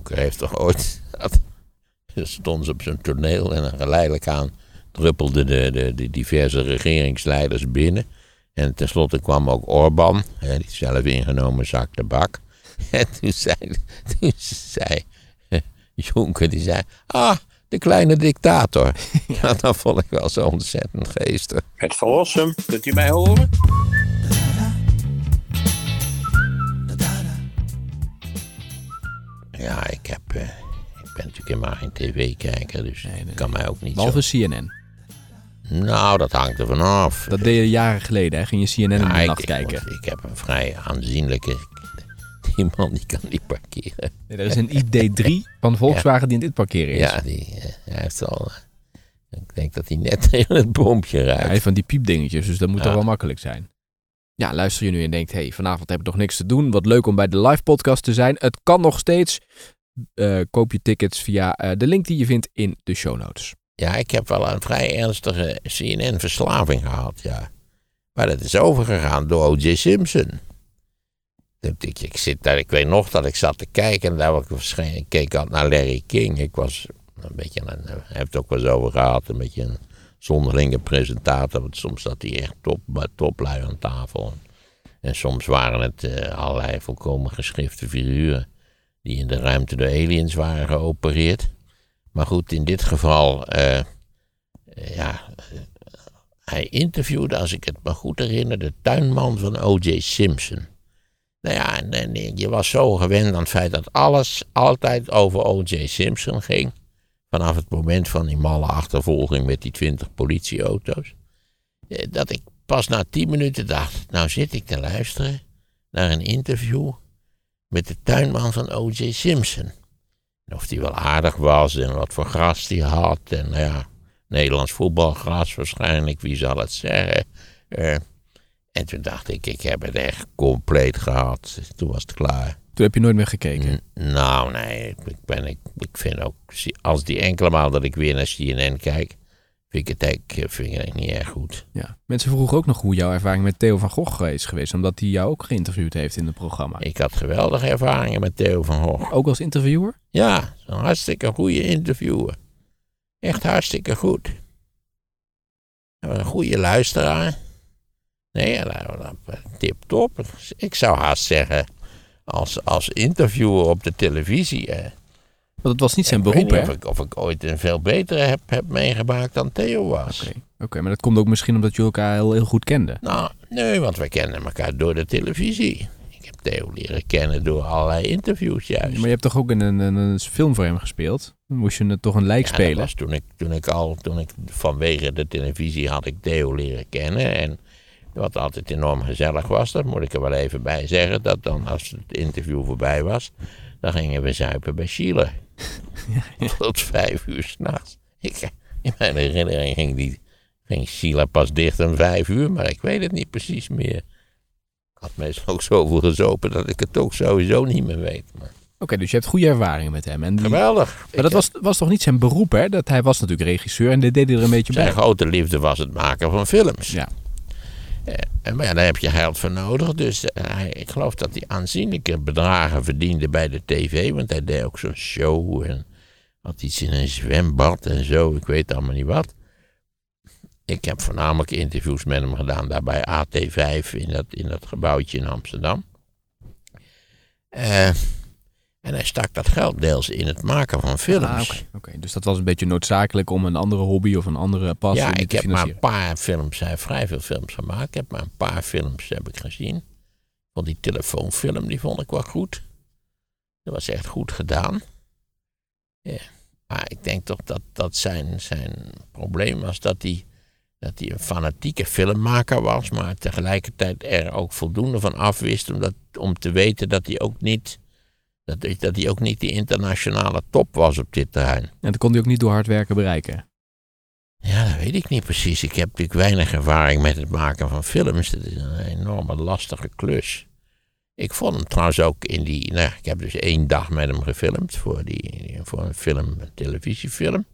Jonker heeft toch ooit. stond ze op zijn toneel en geleidelijk aan druppelden de, de, de diverse regeringsleiders binnen. En tenslotte kwam ook Orbán, die zelf ingenomen zak bak. En toen zei, toen zei Jonker, die zei, ah, de kleine dictator. Ja, dat vond ik wel zo ontzettend geestig. Het verlossen, kunt u mij horen? Ja, ik, heb, eh, ik ben natuurlijk helemaal geen tv-kijker, dus ik kan mij ook niet Behalve zo... CNN. Nou, dat hangt er vanaf. Dat deed je jaren geleden, hè? Ging je CNN in Ja, de ik, nacht ik kijken. ik heb een vrij aanzienlijke... Die man die kan niet parkeren. Nee, er is een ID3 van Volkswagen die in dit parkeren is. Ja, die, eh, hij heeft al... eh, ik denk dat hij net tegen het boompje ruikt. hij heeft van die piepdingetjes, dus dat moet Ja. toch wel makkelijk zijn. Ja, luister je nu en denkt, hey, vanavond heb ik nog niks te doen. Wat leuk om bij de live podcast te zijn. Het kan nog steeds. Eh, koop je tickets via eh, de link die je vindt in de show notes. Ja, ik heb wel een vrij ernstige CNN-verslaving gehad, ja. Maar dat is overgegaan door O.J. Simpson. Ik, ik, zit daar, ik weet nog dat ik zat te kijken en daar was ik waarschijnlijk, keek naar Larry King. Ik was een beetje, een, heeft het ook wel eens over gehad, een beetje een zonderlinge presentator. Want soms zat hij echt top, toplui aan tafel. En soms waren het eh, allerlei volkomen geschrifte figuren die in de ruimte door aliens waren geopereerd. Maar goed, in dit geval, eh, eh, ja, hij interviewde, als ik het me goed herinner, de tuinman van O.J. Simpson. Nou ja, en, en je was zo gewend aan het feit dat alles altijd over O.J. Simpson ging. Vanaf het moment van die malle achtervolging met die twintig politieauto's. eh, Dat ik pas na tien minuten dacht, nou zit ik te luisteren naar een interview met de tuinman van O.J. Simpson. Of die wel aardig was en wat voor gras die had. En nou ja, Nederlands voetbalgras waarschijnlijk, wie zal het zeggen. Eh, en toen dacht ik, ik heb het echt compleet gehad. Toen was het klaar. Toen heb je nooit meer gekeken. N- nou, nee, ik, ben, ik, ik vind ook, als die enkele maal dat ik weer naar CNN kijk, vind ik het eigenlijk, vind ik het niet erg goed. Ja. Mensen vroegen ook nog hoe jouw ervaring met Theo van Gogh is geweest. Omdat hij jou ook geïnterviewd heeft in het programma. Ik had geweldige ervaringen met Theo van Gogh. Ook als interviewer? Ja, een hartstikke goede interviewer. Echt hartstikke goed. Een goede luisteraar. Nee, tip top. Ik zou haast zeggen, als, als interviewer op de televisie. Eh, Want het was niet zijn ik beroep, hè? of ik, of ik ooit een veel betere heb, heb meegemaakt dan Theo was. Oké, maar dat komt ook misschien omdat jullie elkaar heel, heel goed kenden. Nou, nee, want wij kennen elkaar door de televisie. Ik heb Theo leren kennen door allerlei interviews juist. Maar je hebt toch ook in een, een, een film voor hem gespeeld? Dan moest je het toch een lijk Ja, spelen? dat was toen ik, toen ik al, toen ik vanwege de televisie had ik Theo leren kennen. En wat altijd enorm gezellig was, dat moet ik er wel even bij zeggen. Dat dan als het interview voorbij was, dan gingen we zuipen bij Sheila. Tot vijf uur s'nachts. In mijn herinnering ging, die, ging Sheila pas dicht om vijf uur, maar ik weet het niet precies meer. Ik had meestal ook zoveel gezopen dat ik het ook sowieso niet meer weet. Maar Oké, dus je hebt goede ervaringen met hem. En die- geweldig. maar Ik dat was, was toch niet zijn beroep, hè? Dat hij was natuurlijk regisseur en dit deed hij er een beetje Zijn bij. grote liefde was het maken van films. Ja. Eh, maar ja, daar heb je geld voor nodig. Dus eh, ik geloof dat hij aanzienlijke bedragen verdiende bij de tv. Want hij deed ook zo'n show en had iets in een zwembad en zo. Ik weet allemaal niet wat. Ik heb voornamelijk interviews met hem gedaan daar bij AT5 in dat, in dat gebouwtje in Amsterdam. Eh, en hij stak dat geld deels in het maken van films. Ah. Dus dat was een beetje noodzakelijk om een andere hobby of een andere passie Ja, te ik heb maar financieren. een paar films, hij heeft vrij veel films gemaakt. Ik heb maar een paar films heb ik gezien. Van die telefoonfilm, die vond ik wel goed. Dat was echt goed gedaan. Ja. Maar ik denk toch dat, dat zijn, zijn probleem was dat hij, dat hij een fanatieke filmmaker was, maar tegelijkertijd er ook voldoende van afwist om, dat, om te weten dat hij ook niet, dat, dat hij ook niet die internationale top was op dit terrein. En dat kon hij ook niet door hard werken bereiken. Ja, dat weet ik niet precies. Ik heb natuurlijk weinig ervaring met het maken van films. Het is een enorme lastige klus. Ik vond hem trouwens ook in die. Nou, ik heb dus één dag met hem gefilmd voor, die, voor een film, een televisiefilm.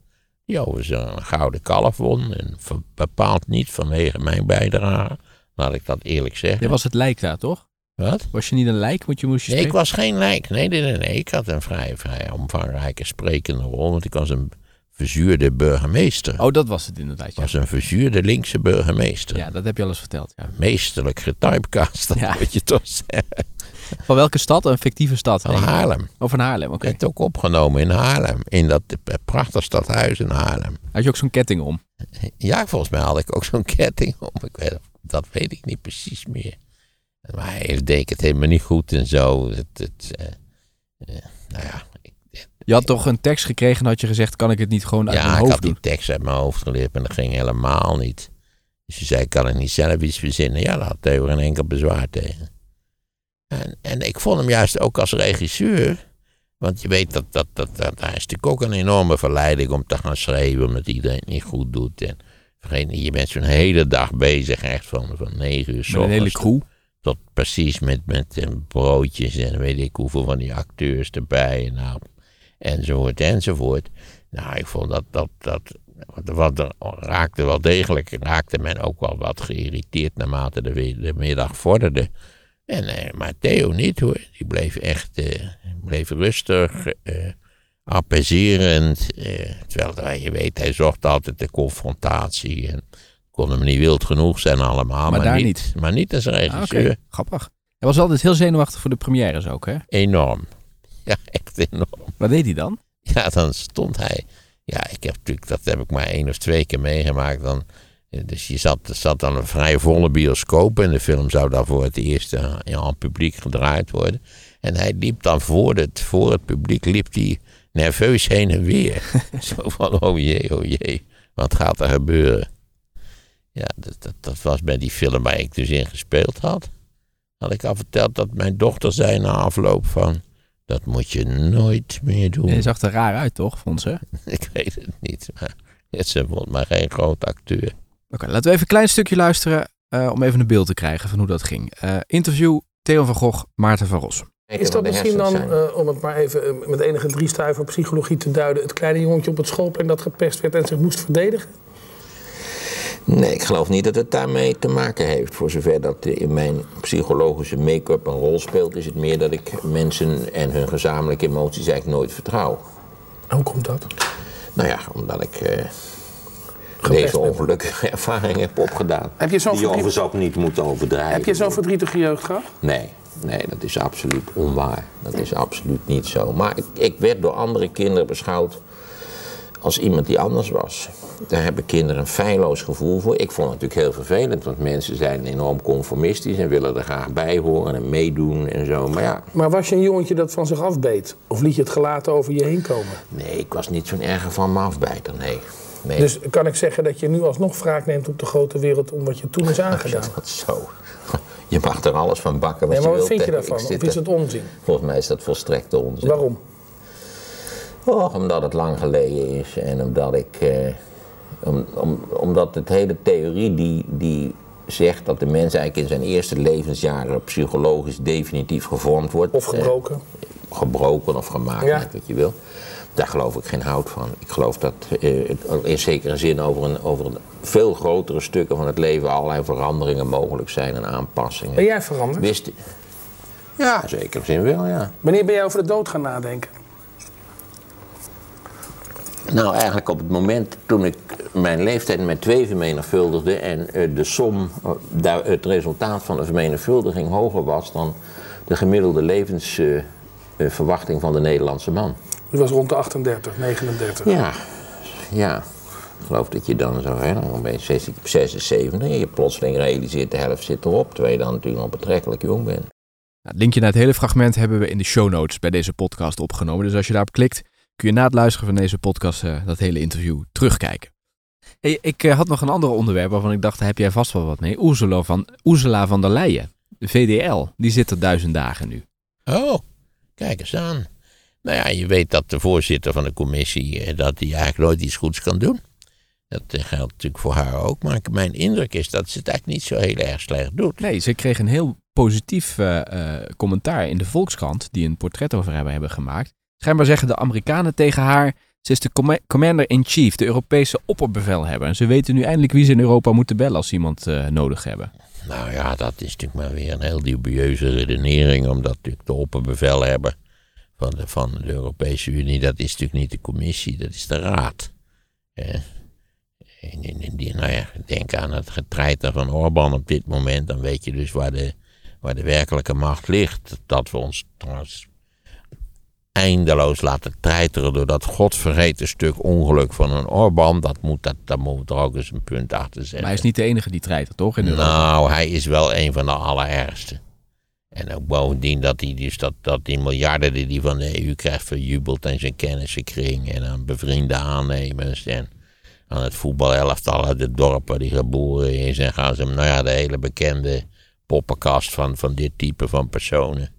Die overigens een gouden kalf won. En bepaald niet vanwege mijn bijdrage. Laat ik dat eerlijk zeggen. Dit was het lijk daar, toch? Wat? Was je niet een lijk? Moet je, moest je Nee, ik was geen lijk. Nee, nee, nee, nee. Ik had een vrij, vrij omvangrijke sprekende rol. Want ik was een verzuurde burgemeester. Oh, dat was het inderdaad. Ik Ja. was een verzuurde linkse burgemeester. ja, dat heb je al eens verteld. Ja. Meesterlijk getypecast, dat Ja. moet je toch zeggen. Van welke stad? Een fictieve stad? Van. Haarlem. Oh, van Haarlem, oké. werd ook opgenomen in Haarlem. In dat prachtig stadhuis in Haarlem. Had je ook zo'n ketting om? Ja, volgens mij had ik ook zo'n ketting om. Ik weet, dat weet ik niet precies meer. Maar hij deed het helemaal niet goed en zo. Het, het, eh, eh, nou ja, ik, Je had toch een tekst gekregen en had je gezegd, kan ik het niet gewoon uit ja, mijn ik hoofd had doen? die tekst uit mijn hoofd geleerd en dat ging helemaal niet. Dus je zei, kan ik niet zelf iets verzinnen? Ja, daar had Theo geen enkel bezwaar tegen. En, en ik vond hem juist ook als regisseur. Want je weet dat, dat, dat, dat daar is natuurlijk ook een enorme verleiding om te gaan schrijven, omdat iedereen het niet goed doet. En vergeet niet, je bent zo'n hele dag bezig, echt van, van negen uur 's Met een hele crew. Tot precies met, met eh, broodjes en weet ik hoeveel van die acteurs erbij. Nou, enzovoort, enzovoort. Nou, ik vond dat, dat, dat wat er raakte wel degelijk, raakte men ook wel wat geïrriteerd naarmate de, de middag vorderde. En, eh, maar Theo niet hoor, die bleef echt, eh, bleef rustig, eh terwijl, je weet, hij zocht altijd de confrontatie en kon hem niet wild genoeg zijn allemaal. Maar daar niet, niet. Maar niet als Ah, regisseur. grappig. Hij was altijd heel zenuwachtig voor de premières ook, hè? Enorm. Ja, echt enorm. Wat deed hij dan? Ja, dan stond hij. Ja, ik heb natuurlijk, dat heb ik maar één of twee keer meegemaakt. Dan, eh, dus je zat, er zat dan een vrij volle bioscoop en de film zou dan voor het eerst eh, ja, aan het publiek gedraaid worden. En hij liep dan voor het, voor het publiek, liep hij nerveus heen en weer. Zo van, oh jee, oh jee, wat gaat er gebeuren? Ja, dat, dat, dat was bij die film waar ik dus in gespeeld had. Had ik al verteld dat mijn dochter zei na afloop van... Dat moet je nooit meer doen. Je zag er raar uit, toch, vond ze? Oké, Ik weet het niet. Maar ze vond mij geen groot acteur. laten we even een klein stukje luisteren eh, om even een beeld te krijgen van hoe dat ging. Eh, interview Theo van Gogh, Maarten van Rossum. Is dat misschien dan, eh, om het maar even met enige driestuiver psychologie te duiden, het kleine jongetje op het schoolplein dat gepest werd en zich moest verdedigen? Nee, ik geloof niet dat het daarmee te maken heeft. Voor zover dat in mijn psychologische make-up een rol speelt, is het meer dat ik mensen en hun gezamenlijke emoties eigenlijk nooit vertrouw. Hoe komt dat? Nou ja, omdat ik eh, deze ongelukkige ervaring heb opgedaan. Heb je zo'n Die overigens ook niet moeten overdrijven. Heb je zo'n verdrietige jeugd gehad? Nee, nee, dat is absoluut onwaar. Dat is absoluut niet zo. Maar ik, ik werd door andere kinderen beschouwd als iemand die anders was. Daar hebben kinderen een feilloos gevoel voor. Ik vond het natuurlijk heel vervelend, want mensen zijn enorm conformistisch en willen er graag bij horen en meedoen en zo. Maar ja, Maar was je een jongetje dat van zich afbeet? Of liet je het gelaten over je heen komen? nee, ik was niet zo'n erger van me afbijter, nee. nee. Dus kan ik zeggen dat je nu alsnog wraak neemt op de grote wereld om wat je toen is aangedaan? dat zo. Je mag er alles van bakken wat Nee, maar je wat wilt. vind je daarvan? Of is het onzin? Volgens mij is dat volstrekte onzin. Waarom? Oh, omdat het lang geleden is en omdat ik. eh, om, om, omdat het hele theorie die, die zegt dat de mens eigenlijk in zijn eerste levensjaren psychologisch definitief gevormd wordt. Of eh, gebroken? gebroken of gemaakt, Ja. wat je wil. Daar geloof ik geen hout van. Ik geloof dat eh, in zekere zin over, een, over een veel grotere stukken van het leven allerlei veranderingen mogelijk zijn en aanpassingen. Ben jij veranderd? Wist Ja, in zekere zin wel, ja. Wanneer ben jij over de dood gaan nadenken? Nou, eigenlijk op het moment toen ik mijn leeftijd met twee vermenigvuldigde en eh, de som, eh, daar, het resultaat van de vermenigvuldiging hoger was dan de gemiddelde levensverwachting van de Nederlandse man. U was rond de 38, 39. Ja, ja. Ik geloof dat je dan zo, hè, dan ben je 60 76 en je plotseling realiseert de helft zit erop, terwijl je dan natuurlijk nog betrekkelijk jong bent. Nou, het linkje naar het hele fragment hebben we in de show notes bij deze podcast opgenomen. Dus als je daarop klikt, kun je na het luisteren van deze podcast eh, dat hele interview terugkijken. Hey, ik eh, had nog een ander onderwerp waarvan ik dacht, daar heb jij vast wel wat mee. Ursula van, Ursula van der Leyen, de VDL, die zit er duizend dagen nu. Oh, kijk eens aan. Nou ja, je weet dat de voorzitter van de commissie eh, dat die eigenlijk nooit iets goeds kan doen. Dat geldt natuurlijk voor haar ook. Maar mijn indruk is dat ze het eigenlijk niet zo heel erg slecht doet. Nee, ze kreeg een heel positief commentaar in de Volkskrant, die een portret over haar hebben gemaakt. Schijnbaar zeggen de Amerikanen tegen haar, ze is de com- commander-in-chief, de Europese opperbevelhebber. En ze weten nu eindelijk wie ze in Europa moeten bellen als ze iemand eh, nodig hebben. Nou ja, dat is natuurlijk maar weer een heel dubieuze redenering, omdat natuurlijk de opperbevelhebber van de, van de Europese Unie, dat is natuurlijk niet de commissie, dat is de raad. Eh, en die, nou ja, denk aan het getreiter van Orbán op dit moment, dan weet je dus waar de, waar de werkelijke macht ligt. Dat we ons trouwens eindeloos laten treiteren door dat godvergeten stuk ongeluk van een Orbán. Dat moet, dat, daar moeten we er ook eens een punt achter zetten. Maar hij is niet de enige die treitert, toch? In nou, hij is wel een van de allerergste. En ook bovendien dat hij dus dat, dat die miljarden die hij van de EU krijgt verjubelt en zijn kennissenkring en aan bevriende aannemers en aan het voetbalelftal uit het dorp waar hij geboren is en gaan ze hem, nou ja, de hele bekende poppenkast van, van dit type van personen.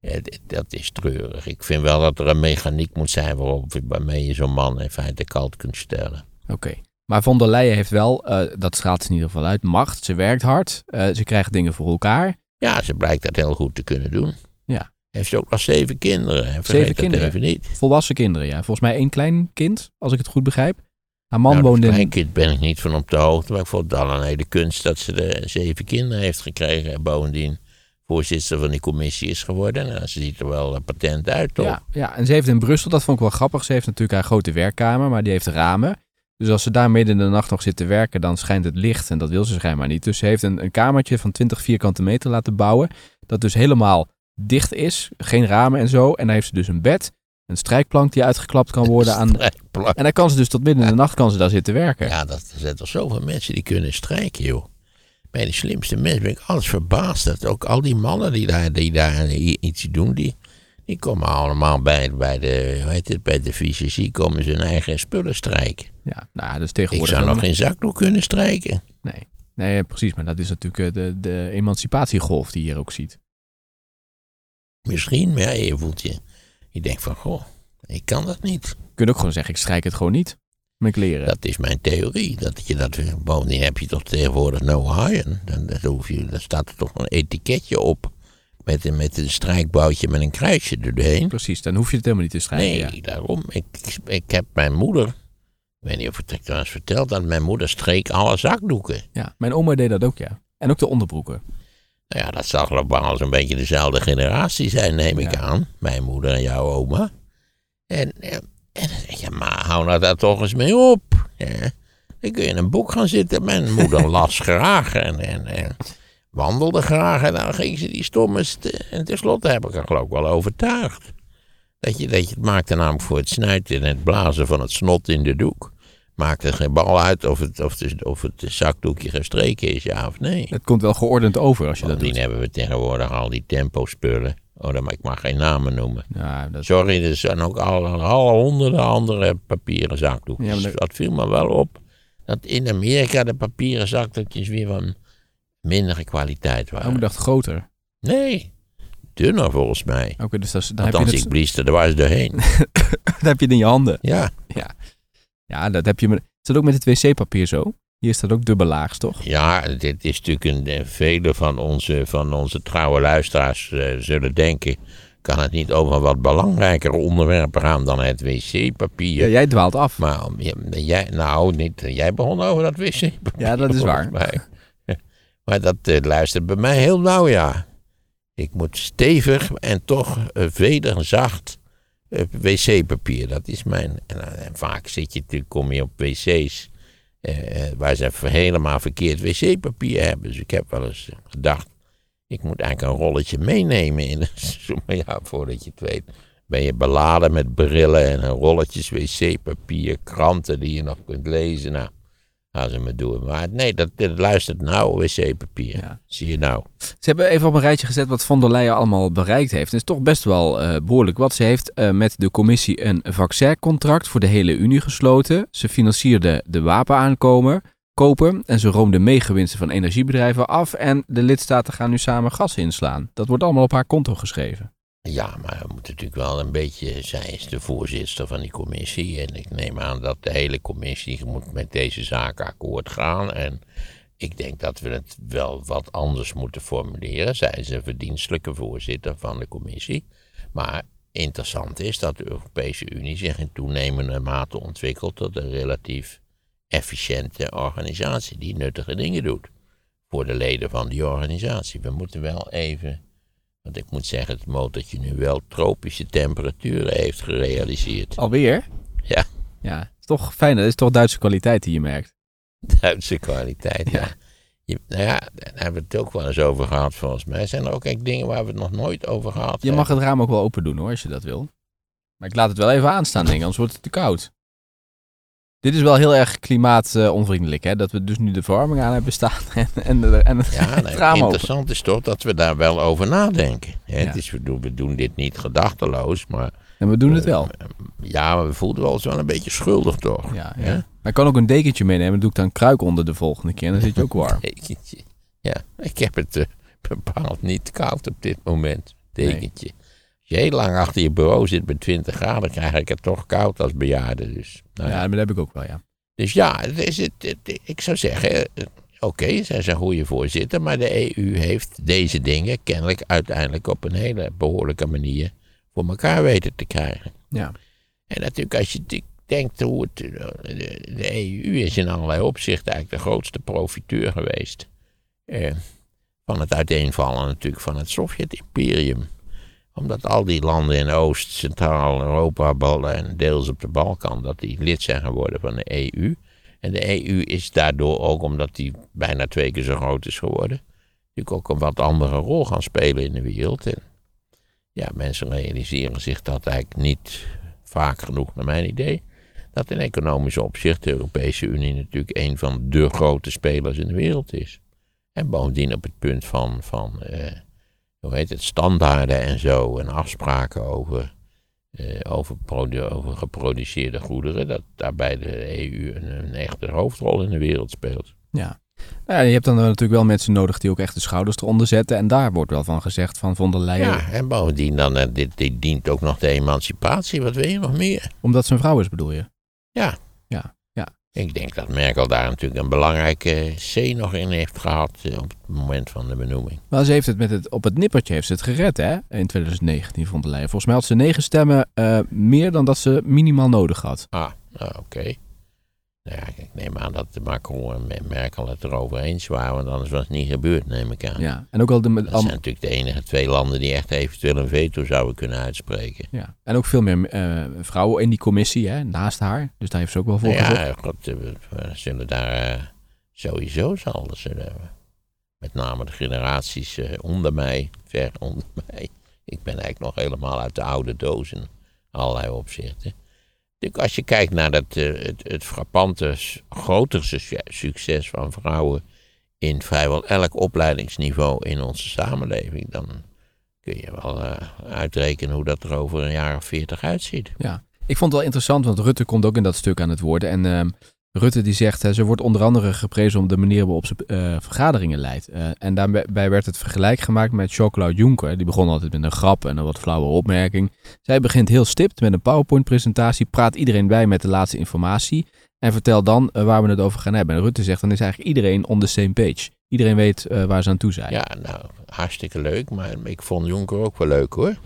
Ja, dat is treurig. Ik vind wel dat er een mechaniek moet zijn waarop waarmee je zo'n man in feite koud kunt stellen. Oké. Maar von der Leyen heeft wel, eh, dat straalt ze in ieder geval uit, macht. Ze werkt hard. eh, ze krijgt dingen voor elkaar. Ja, ze blijkt dat heel goed te kunnen doen. Ja. Heeft ze ook nog zeven kinderen. Vergeet Zeven kinderen? even niet. Volwassen kinderen, ja. Volgens mij één klein kind, als ik het goed begrijp. Haar man nou, woonde dat in... kleinkind ben ik niet van op de hoogte. Maar ik vond het al een hele kunst dat ze de zeven kinderen heeft gekregen. En bovendien voorzitter van die commissie is geworden. Nou, ze ziet er wel eh, patent uit, toch? Ja, ja, en ze heeft in Brussel, dat vond ik wel grappig. Ze heeft natuurlijk haar grote werkkamer, maar die heeft ramen. Dus als ze daar midden in de nacht nog zit te werken, dan schijnt het licht. En dat wil ze schijnbaar niet. Dus ze heeft een, een kamertje van 20 vierkante meter laten bouwen. Dat dus helemaal dicht is. Geen ramen en zo. En dan heeft ze dus een bed. Een strijkplank die uitgeklapt kan worden aan... En dan kan ze dus tot midden in de nacht kan ze daar zitten werken. Ja, dat, er zijn toch zoveel mensen die kunnen strijken, joh. Bij de slimste mensen ben ik alles verbaasd. Dat ook al die mannen die daar, die daar iets doen, die, die komen allemaal bij, bij, de, hoe heet het, bij de fysici, komen ze hun eigen spullen strijken. Ja, nou, dus Ik tegenwoordig... zou nog geen zakdoek kunnen strijken. Nee. nee, precies. Maar dat is natuurlijk eh, de, de emancipatiegolf die je hier ook ziet. Misschien, maar ja, je voelt je. Je denkt van, goh, ik kan dat niet. Je kunt ook gewoon zeggen, ik strijk het gewoon niet. Mijn kleren. Dat is mijn theorie. Dat je dat, bovendien heb je toch tegenwoordig no haaien. Dan, dan, hoef je, dan staat er toch een etiketje op. Met een, met een strijkboutje met een kruisje er doorheen. Precies, dan hoef je het helemaal niet te strijken. Nee, ja. daarom. Ik, ik, ik heb mijn moeder. Ik weet niet of ik het trouwens verteld dat mijn moeder streek alle zakdoeken. Ja, mijn oma deed dat ook, ja. En ook de onderbroeken. Nou ja, dat zal globaal zo'n beetje dezelfde generatie zijn, neem ik aan. Mijn moeder en jouw oma. En, eh, en dan zeg je, maar hou nou daar toch eens mee op. Ja. Dan kun je in een boek gaan zitten. Mijn moeder las graag en, en, en wandelde graag. En dan ging ze die stomme... st- En tenslotte heb ik er geloof ik wel overtuigd. Dat je, dat je het maakte namelijk voor het snuiten en het blazen van het snot in de doek. Maakt er geen bal uit of het, of, het, of het zakdoekje gestreken is, ja of nee. Het komt wel geordend over als je dat Bovendien doet. hebben we tegenwoordig al die tempo-spullen. Oh, dan, ik mag geen namen noemen. Ja, dat, Sorry, er zijn ook al, al honderden andere papieren zakdoekjes. Ja, dat- Dat viel me wel op. Dat in Amerika de papieren zakdoekjes weer van mindere kwaliteit oh, waren. ik dacht groter. Nee, dunner volgens mij. Oké, dus dat is- dan, heb je Althans, het, ik blies er dwars doorheen. dan heb je het in je handen. Ja, Ja, dat heb je... met- Is dat ook met het wc-papier zo? Hier staat ook dubbelaags, toch? ja dit is natuurlijk een... eh, Vele van onze, van onze trouwe luisteraars eh, zullen denken... Kan het niet over wat belangrijker onderwerpen gaan dan het wc-papier? Ja, jij dwaalt af. Maar jij, nou, niet, jij begon over dat wc-papier. Ja, dat is waar. mij. Maar dat eh, luistert bij mij heel nauw, ja. Ik moet stevig en toch uh, vederzacht eh, wc-papier. Dat is mijn... En, en vaak zit je natuurlijk, kom je op wc's waar ze helemaal verkeerd wc-papier hebben. Dus ik heb wel eens eh, gedacht, ik moet eigenlijk een rolletje meenemen. In, maar ja, voordat je het weet, ben je beladen met brillen en rolletjes wc-papier, kranten die je nog kunt lezen. Nou, gaan ze me doen. Maar nee, dat, dat luistert nou, wc-papier. Ja. Zie je nou. Ze hebben even op een rijtje gezet wat von der Leyen allemaal bereikt heeft. Het is toch best wel eh, behoorlijk wat. Ze heeft eh, met de commissie een vaccincontract voor de hele Unie gesloten. Ze financierde de wapenaankomen, kopen en ze roomde meegewinsten van energiebedrijven af. En de lidstaten gaan nu samen gas inslaan. Dat wordt allemaal op haar konto geschreven. Ja, maar we moeten natuurlijk wel een beetje. Zij is de voorzitter van die commissie. En ik neem aan dat de hele commissie moet met deze zaak akkoord gaan. En ik denk dat we het wel wat anders moeten formuleren. Zij is een verdienstelijke voorzitter van de commissie. Maar interessant is dat de Europese Unie zich in toenemende mate ontwikkelt tot een relatief efficiënte organisatie die nuttige dingen doet. voor de leden van die organisatie. We moeten wel even, want ik moet zeggen, het motortje nu wel tropische temperaturen heeft gerealiseerd. Alweer? Ja. Ja, het is toch fijn. Dat is toch Duitse kwaliteit die je merkt. Duitse kwaliteit, ja. Ja. Je, nou ja, daar hebben we het ook wel eens over gehad volgens mij. Zijn er ook echt dingen waar we het nog nooit over gehad Je hebben? mag het raam ook wel open doen hoor, als je dat wil. Maar ik laat het wel even aanstaan, denk ik, anders wordt het te koud. Dit is wel heel erg klimaatonvriendelijk, hè? Dat we dus nu de verwarming aan hebben staan en, en, de, en het, Ja, het nou, raam open. interessant is toch dat we daar wel over nadenken. Hè? Ja. Het is, we, doen, we doen dit niet gedachteloos, maar En we doen het wel. ja, maar we voelden ons wel een beetje schuldig toch? Ja? Maar ik kan ook een dekentje meenemen. Dan doe ik dan kruik onder de volgende keer. En dan zit je ook warm. Dekentje. Ja, ik heb het eh, bepaald niet koud op dit moment. Dekentje. Je heel lang achter je bureau zit met 20 graden, krijg ik het toch koud als bejaarde. Dus, nou Ja, dat heb ik ook wel, ja. dus ja, het is het, het- ik zou zeggen, eh, oké, zij is een goede voorzitter, maar de EU heeft deze dingen kennelijk uiteindelijk op een hele behoorlijke manier voor elkaar weten te krijgen. Ja, En natuurlijk, als je denkt hoe het. eh, De, de EU is in allerlei opzichten eigenlijk de grootste profiteur geweest. Eh, van het uiteenvallen natuurlijk van het Sovjet-imperium. Omdat al die landen in Oost, Centraal-Europa en deels op de Balkan, dat die lid zijn geworden van de EU. En de EU is daardoor ook, omdat die bijna twee keer zo groot is geworden, natuurlijk ook een wat andere rol gaan spelen in de wereld. En ja, mensen realiseren zich dat eigenlijk niet vaak genoeg, naar mijn idee. Dat in economisch opzicht de Europese Unie natuurlijk een van de grote spelers in de wereld is. En bovendien op het punt van, van eh, hoe heet het, standaarden en zo. En afspraken over, eh, over, over geproduceerde goederen. Dat daarbij de EU een, een echte hoofdrol in de wereld speelt. ja. Nou ja, je hebt dan natuurlijk wel mensen nodig die ook echt de schouders eronder zetten. En daar wordt wel van gezegd van von der Leyen. Ja, en bovendien dan, eh, dit, dit dient ook nog de emancipatie. Wat wil je nog meer? Omdat ze een vrouw is, bedoel je? Ja, ja. Ik denk dat Merkel daar natuurlijk een belangrijke C nog in heeft gehad eh, op het moment van de benoeming. Maar ze heeft het met het, op het nippertje heeft ze het gered, hè? In 2019, von der Leyen. Volgens mij had ze negen stemmen eh, meer dan dat ze minimaal nodig had. Ah, nou, oké. Nou ja, ik neem aan dat Macron en Me- Merkel het erover eens waren, want anders was het niet gebeurd, neem ik aan. Ja. En ook al de, Dat zijn natuurlijk de enige twee landen die echt eventueel een veto zouden kunnen uitspreken. ja. En ook veel meer eh, vrouwen in die commissie, hè? Naast haar. Dus daar heeft ze ook wel voor Nou ja, god, eh, we, we zullen daar eh, sowieso zal zullen met name de generaties onder mij, ver onder mij. Ik ben eigenlijk nog helemaal uit de oude doos in allerlei opzichten. Als je kijkt naar dat, eh, het, het frappante, grotere succes- succes van vrouwen in vrijwel elk opleidingsniveau in onze samenleving, dan kun je wel eh, uitrekenen hoe dat er over een jaar of veertig uitziet. Ja, ik vond het wel interessant, want Rutte komt ook in dat stuk aan het woord. En ehm, Rutte die zegt, ze wordt onder andere geprezen om de manier waarop ze eh, vergaderingen leidt. Eh, en daarbij werd het vergelijk gemaakt met Jean-Claude Juncker. Die begon altijd met een grap en een wat flauwe opmerking. Zij begint heel stipt met een PowerPoint-presentatie, praat iedereen bij met de laatste informatie en vertelt dan eh, waar we het over gaan hebben. En Rutte zegt, dan is eigenlijk iedereen on the same page. Iedereen weet waar ze aan toe zijn. Ja, nou, hartstikke leuk, maar ik vond Jonker ook wel leuk hoor.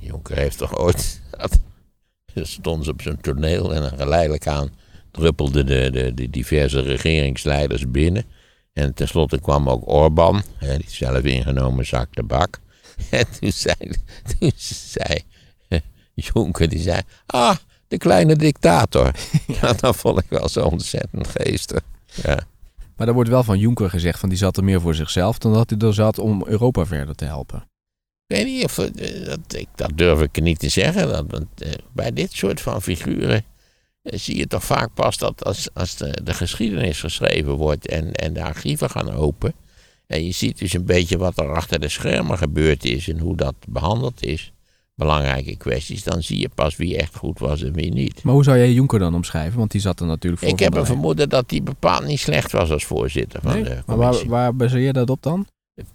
Jonker heeft toch ooit. Stond ze op zo'n toneel en geleidelijk aan druppelden de, de, de diverse regeringsleiders binnen. En tenslotte kwam ook Orbán, die zelf ingenomen zak tabak. En toen zei, toen zei Jonker, die zei, ah, de kleine dictator. Ja, dat vond ik wel zo ontzettend geestig. Ja. Maar er wordt wel van Juncker gezegd, van die zat er meer voor zichzelf dan dat hij er zat om Europa verder te helpen. Ik weet niet of eh, dat, ik, dat durf ik niet te zeggen. Dat, want, eh, bij dit soort van figuren zie je toch vaak pas dat als, als de, de geschiedenis geschreven wordt en, en de archieven gaan open. En je ziet dus een beetje wat er achter de schermen gebeurd is en hoe dat behandeld is. Belangrijke kwesties, dan zie je pas wie echt goed was en wie niet. Maar hoe zou jij Juncker dan omschrijven? Want die zat er natuurlijk voor. Ik heb een vermoeden dat hij bepaald niet slecht was als voorzitter van Nee? de Maar waar, commissie. waar baseer je dat op dan?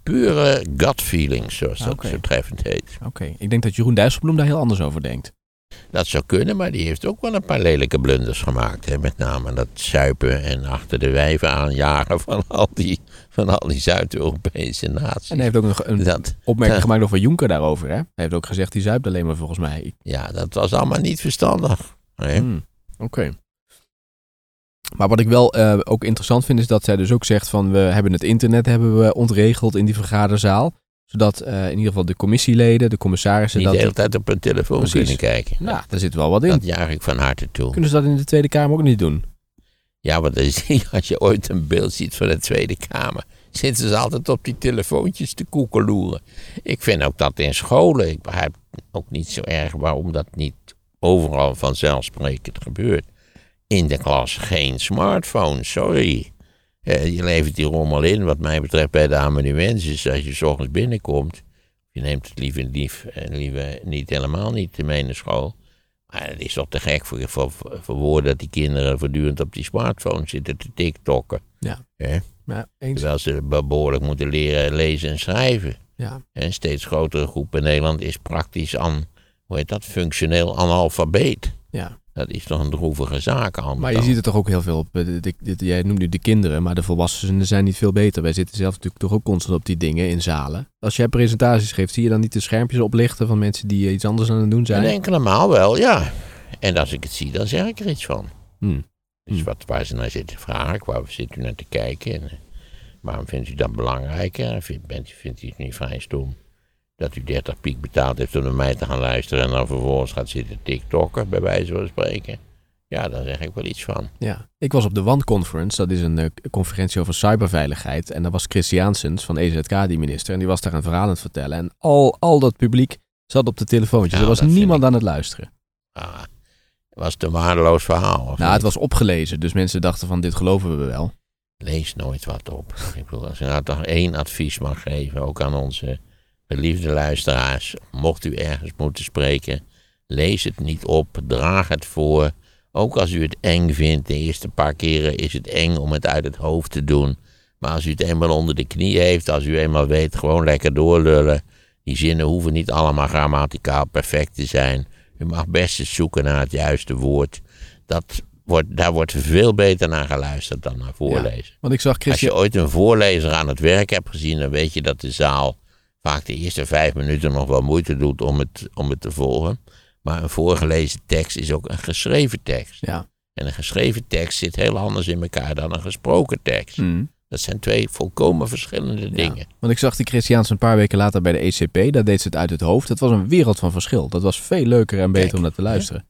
Pure gut feelings, zoals dat oké. zo treffend heet. Oké, ik denk dat Jeroen Dijsselbloem daar heel anders over denkt. Dat zou kunnen, maar die heeft ook wel een paar lelijke blunders gemaakt. Hè? Met name dat zuipen en achter de wijven aanjagen van al die, van al die Zuid-Europese naties. En hij heeft ook nog een dat, opmerking gemaakt over Juncker daarover. Hè? Hij heeft ook gezegd, die zuipt alleen maar volgens mij. ja, dat was allemaal niet verstandig. Hmm, Oké. Maar wat ik wel uh, ook interessant vind, is dat zij dus ook zegt van we hebben het internet hebben we ontregeld in die vergaderzaal. Zodat uh, in ieder geval de commissieleden, de commissarissen... Niet dat de hele tijd op hun telefoon Precies. kunnen kijken. Nou, daar zit wel wat in. Dat jaag ik van harte toe. Kunnen ze dat in de Tweede Kamer ook niet doen? Ja, want als je ooit een beeld ziet van de Tweede Kamer, zitten ze altijd op die telefoontjes te koekeloeren. Ik vind ook dat in scholen, ik begrijp ook niet zo erg waarom dat niet overal vanzelfsprekend gebeurt. In de klas geen smartphone, sorry. Eh, je levert die rommel in, wat mij betreft, bij de amanuensis. Als je s ochtends binnenkomt, je neemt het liever, lief, en liever niet helemaal niet mee naar school. Maar het is toch te gek voor, voor, voor woorden dat die kinderen voortdurend op die smartphone zitten te tiktokken. Ja. Ja, eens. Terwijl ze behoorlijk moeten leren lezen en schrijven. Ja. Een steeds grotere groep in Nederland is praktisch aan, hoe heet dat, functioneel analfabeet. ja. Dat is toch een droevige zaak aan. Maar je ziet het toch ook heel veel op. eh, de- de- de- jij noemt nu de kinderen, maar de volwassenen zijn niet veel beter. Wij zitten zelf natuurlijk toch ook constant op die dingen in zalen. Als jij presentaties geeft, zie je dan niet de schermpjes oplichten van mensen die eh, iets anders aan het doen Een zijn? enkele maal wel, ja. En als ik het zie, dan zeg ik er iets van. Hmm. Dus Hmm. wat, waar ze naar zitten vragen, waar zit u naar te kijken? En, eh, waarom vindt u dat belangrijker? En Vindt, bent, vindt u het niet vrij stom dat u 30 piek betaald heeft om naar mij te gaan luisteren en dan vervolgens gaat zitten tiktokken, bij wijze van spreken? Ja, daar zeg ik wel iets van. Ja. Ik was op de WAN Conference, dat is een eh, conferentie over cyberveiligheid. En daar was Chris Janssens van EZK, die minister. En die was daar een verhaal aan het vertellen. En al, al dat publiek zat op de telefoontjes. Er was niemand ik- aan het luisteren. Ah, het was een waardeloos verhaal. Nou, het was opgelezen, dus mensen dachten van dit geloven we wel. Lees nooit wat op. Ik bedoel, als je nou toch één advies mag geven, ook aan onze geliefde luisteraars. Mocht u ergens moeten spreken, lees het niet op, draag het voor. Ook als u het eng vindt, de eerste paar keren is het eng om het uit het hoofd te doen. Maar als u het eenmaal onder de knie heeft, als u eenmaal weet, gewoon lekker doorlullen. Die zinnen hoeven niet allemaal grammaticaal perfect te zijn. U mag best eens zoeken naar het juiste woord. Dat wordt, daar wordt veel beter naar geluisterd dan naar voorlezen. Want ik zag. Als je ooit een voorlezer aan het werk hebt gezien, dan weet je dat de zaal vaak de eerste vijf minuten nog wel moeite doet om het, om het te volgen. Maar een voorgelezen tekst is ook een geschreven tekst. Ja. En een geschreven tekst zit heel anders in elkaar dan een gesproken tekst. Hmm. Dat zijn twee volkomen verschillende dingen. Want ik zag die Christiaans een paar weken later bij de ECP. Daar deed ze het uit het hoofd. Dat was een wereld van verschil. Dat was veel leuker en beter Kijk, om naar te luisteren.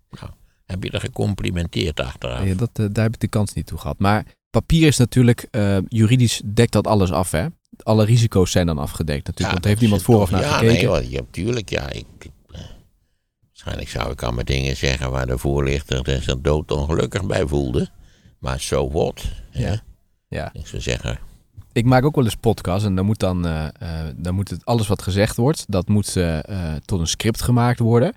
Heb je er gecomplimenteerd achteraan? Ja, dat, eh, daar heb ik de kans niet toe gehad. Maar papier is natuurlijk, eh, juridisch dekt dat alles af, hè? Alle risico's zijn dan afgedekt natuurlijk. want heeft niemand vooraf naar ja, gekeken. Nee, ja, tuurlijk, ja. Ik, ik, eh, waarschijnlijk zou ik allemaal dingen zeggen waar de voorlichter zich doodongelukkig bij voelde. Maar so what? hè? Ja. Ja. Ik zou zeggen, Ik maak ook wel eens podcasts en dan moet dan, eh, eh, dan moet het, alles wat gezegd wordt, dat moet tot een script gemaakt worden.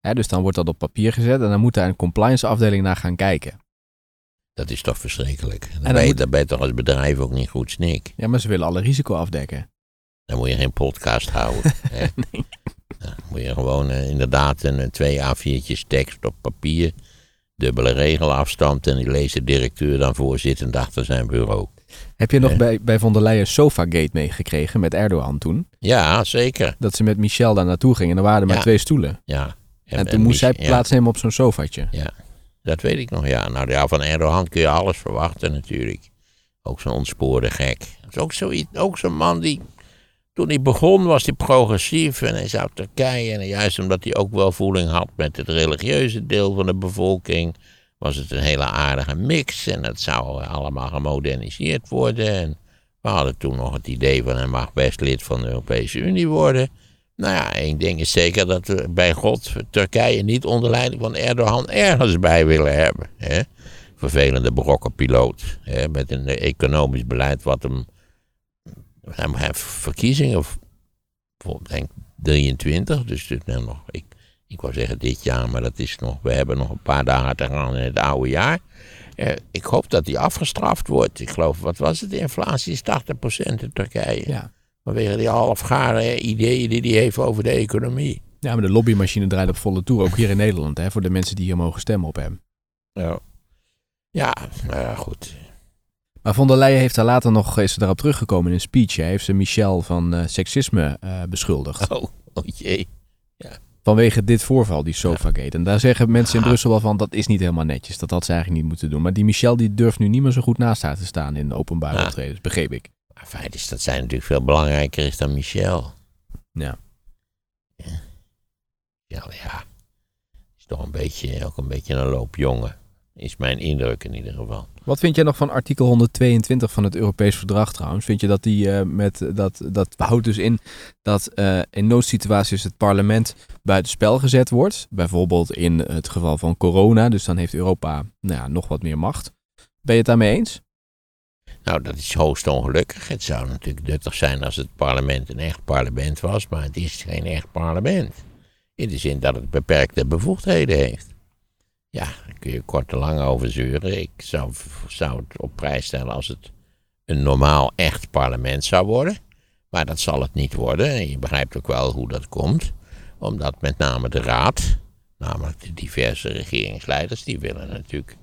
Hè, dus dan wordt dat op papier gezet en dan moet daar een compliance afdeling naar gaan kijken. Dat is toch verschrikkelijk. Dan, ben, je, moet- dan ben je toch als bedrijf ook niet goed snik. Ja, maar ze willen alle risico afdekken. Dan moet je geen podcast houden. hè. Dan moet je gewoon eh, inderdaad een, een twee A4'tjes tekst op papier, dubbele regelafstand en die leest de directeur dan voorzittend achter zijn bureau. Heb je nog Ja. bij, bij von der Leyen Sofagate meegekregen met Erdogan toen? Ja, zeker. Dat ze met Michel daar naartoe gingen en er waren er maar Ja. twee stoelen. Ja. En, toen moest zij ja. plaatsnemen op zo'n sofaatje. Dat weet ik nog, ja. Nou ja, van Erdogan kun je alles verwachten natuurlijk. Ook zo'n ontspoorde gek. Dat is ook ook zo'n man die... Toen hij begon was hij progressief en hij zou Turkije... en juist omdat hij ook wel voeling had met het religieuze deel van de bevolking... was het een hele aardige mix en het zou allemaal gemoderniseerd worden. En we hadden toen nog het idee van hij mag best lid van de Europese Unie worden... Nou ja, één ding is zeker dat we bij God Turkije niet onder leiding van Erdogan ergens bij willen hebben. Hè? Vervelende brokkenpiloot. Hè? Met een economisch beleid wat hem. Hij heeft verkiezingen, denk 23, dus dit nou nog. Ik, ik wou zeggen dit jaar, maar dat is nog. We hebben nog een paar dagen te gaan in het oude jaar. Eh, ik hoop dat hij afgestraft wordt. Ik geloof, wat was het? De inflatie is 80% in Turkije. Ja. Vanwege die halfgare ideeën die hij heeft over de economie. Ja, maar de lobbymachine draait op volle toer, ook hier in Nederland, hè, voor de mensen die hier mogen stemmen op hem. Ja, ja, nou ja, goed. Maar von der Leyen heeft daar later nog, is ze daarop teruggekomen in een speech. Hij heeft ze Michel van eh, seksisme eh, beschuldigd. Oh, oh jee. Vanwege dit voorval, die Sofagate. En daar zeggen mensen in Ja. Brussel wel van, dat is niet helemaal netjes. Dat had ze eigenlijk niet moeten doen. Maar die Michel die durft nu niet meer zo goed naast haar te staan in openbare Ja. optredens, begreep ik. Maar feit is dat zij natuurlijk veel belangrijker is dan Michel. Ja. Ja, ja. Is toch een beetje, ook een beetje een loopjongen. Is mijn indruk in ieder geval. Wat vind jij nog van artikel 122 van het Europees Verdrag trouwens? Vind je dat die eh, met dat, dat houdt dus in dat eh, in noodsituaties het parlement buitenspel gezet wordt? Bijvoorbeeld in het geval van corona, dus dan heeft Europa nou ja, nog wat meer macht. Ben je het daarmee eens? Nou, dat is hoogst ongelukkig. Het zou natuurlijk nuttig zijn als het parlement een echt parlement was, maar het is geen echt parlement. In de zin dat het beperkte bevoegdheden heeft. Ja, daar kun je kort en lang over zeuren. Ik zou, zou het op prijs stellen als het een normaal echt parlement zou worden. Maar dat zal het niet worden. En je begrijpt ook wel hoe dat komt. Omdat met name de raad, namelijk de diverse regeringsleiders, die willen natuurlijk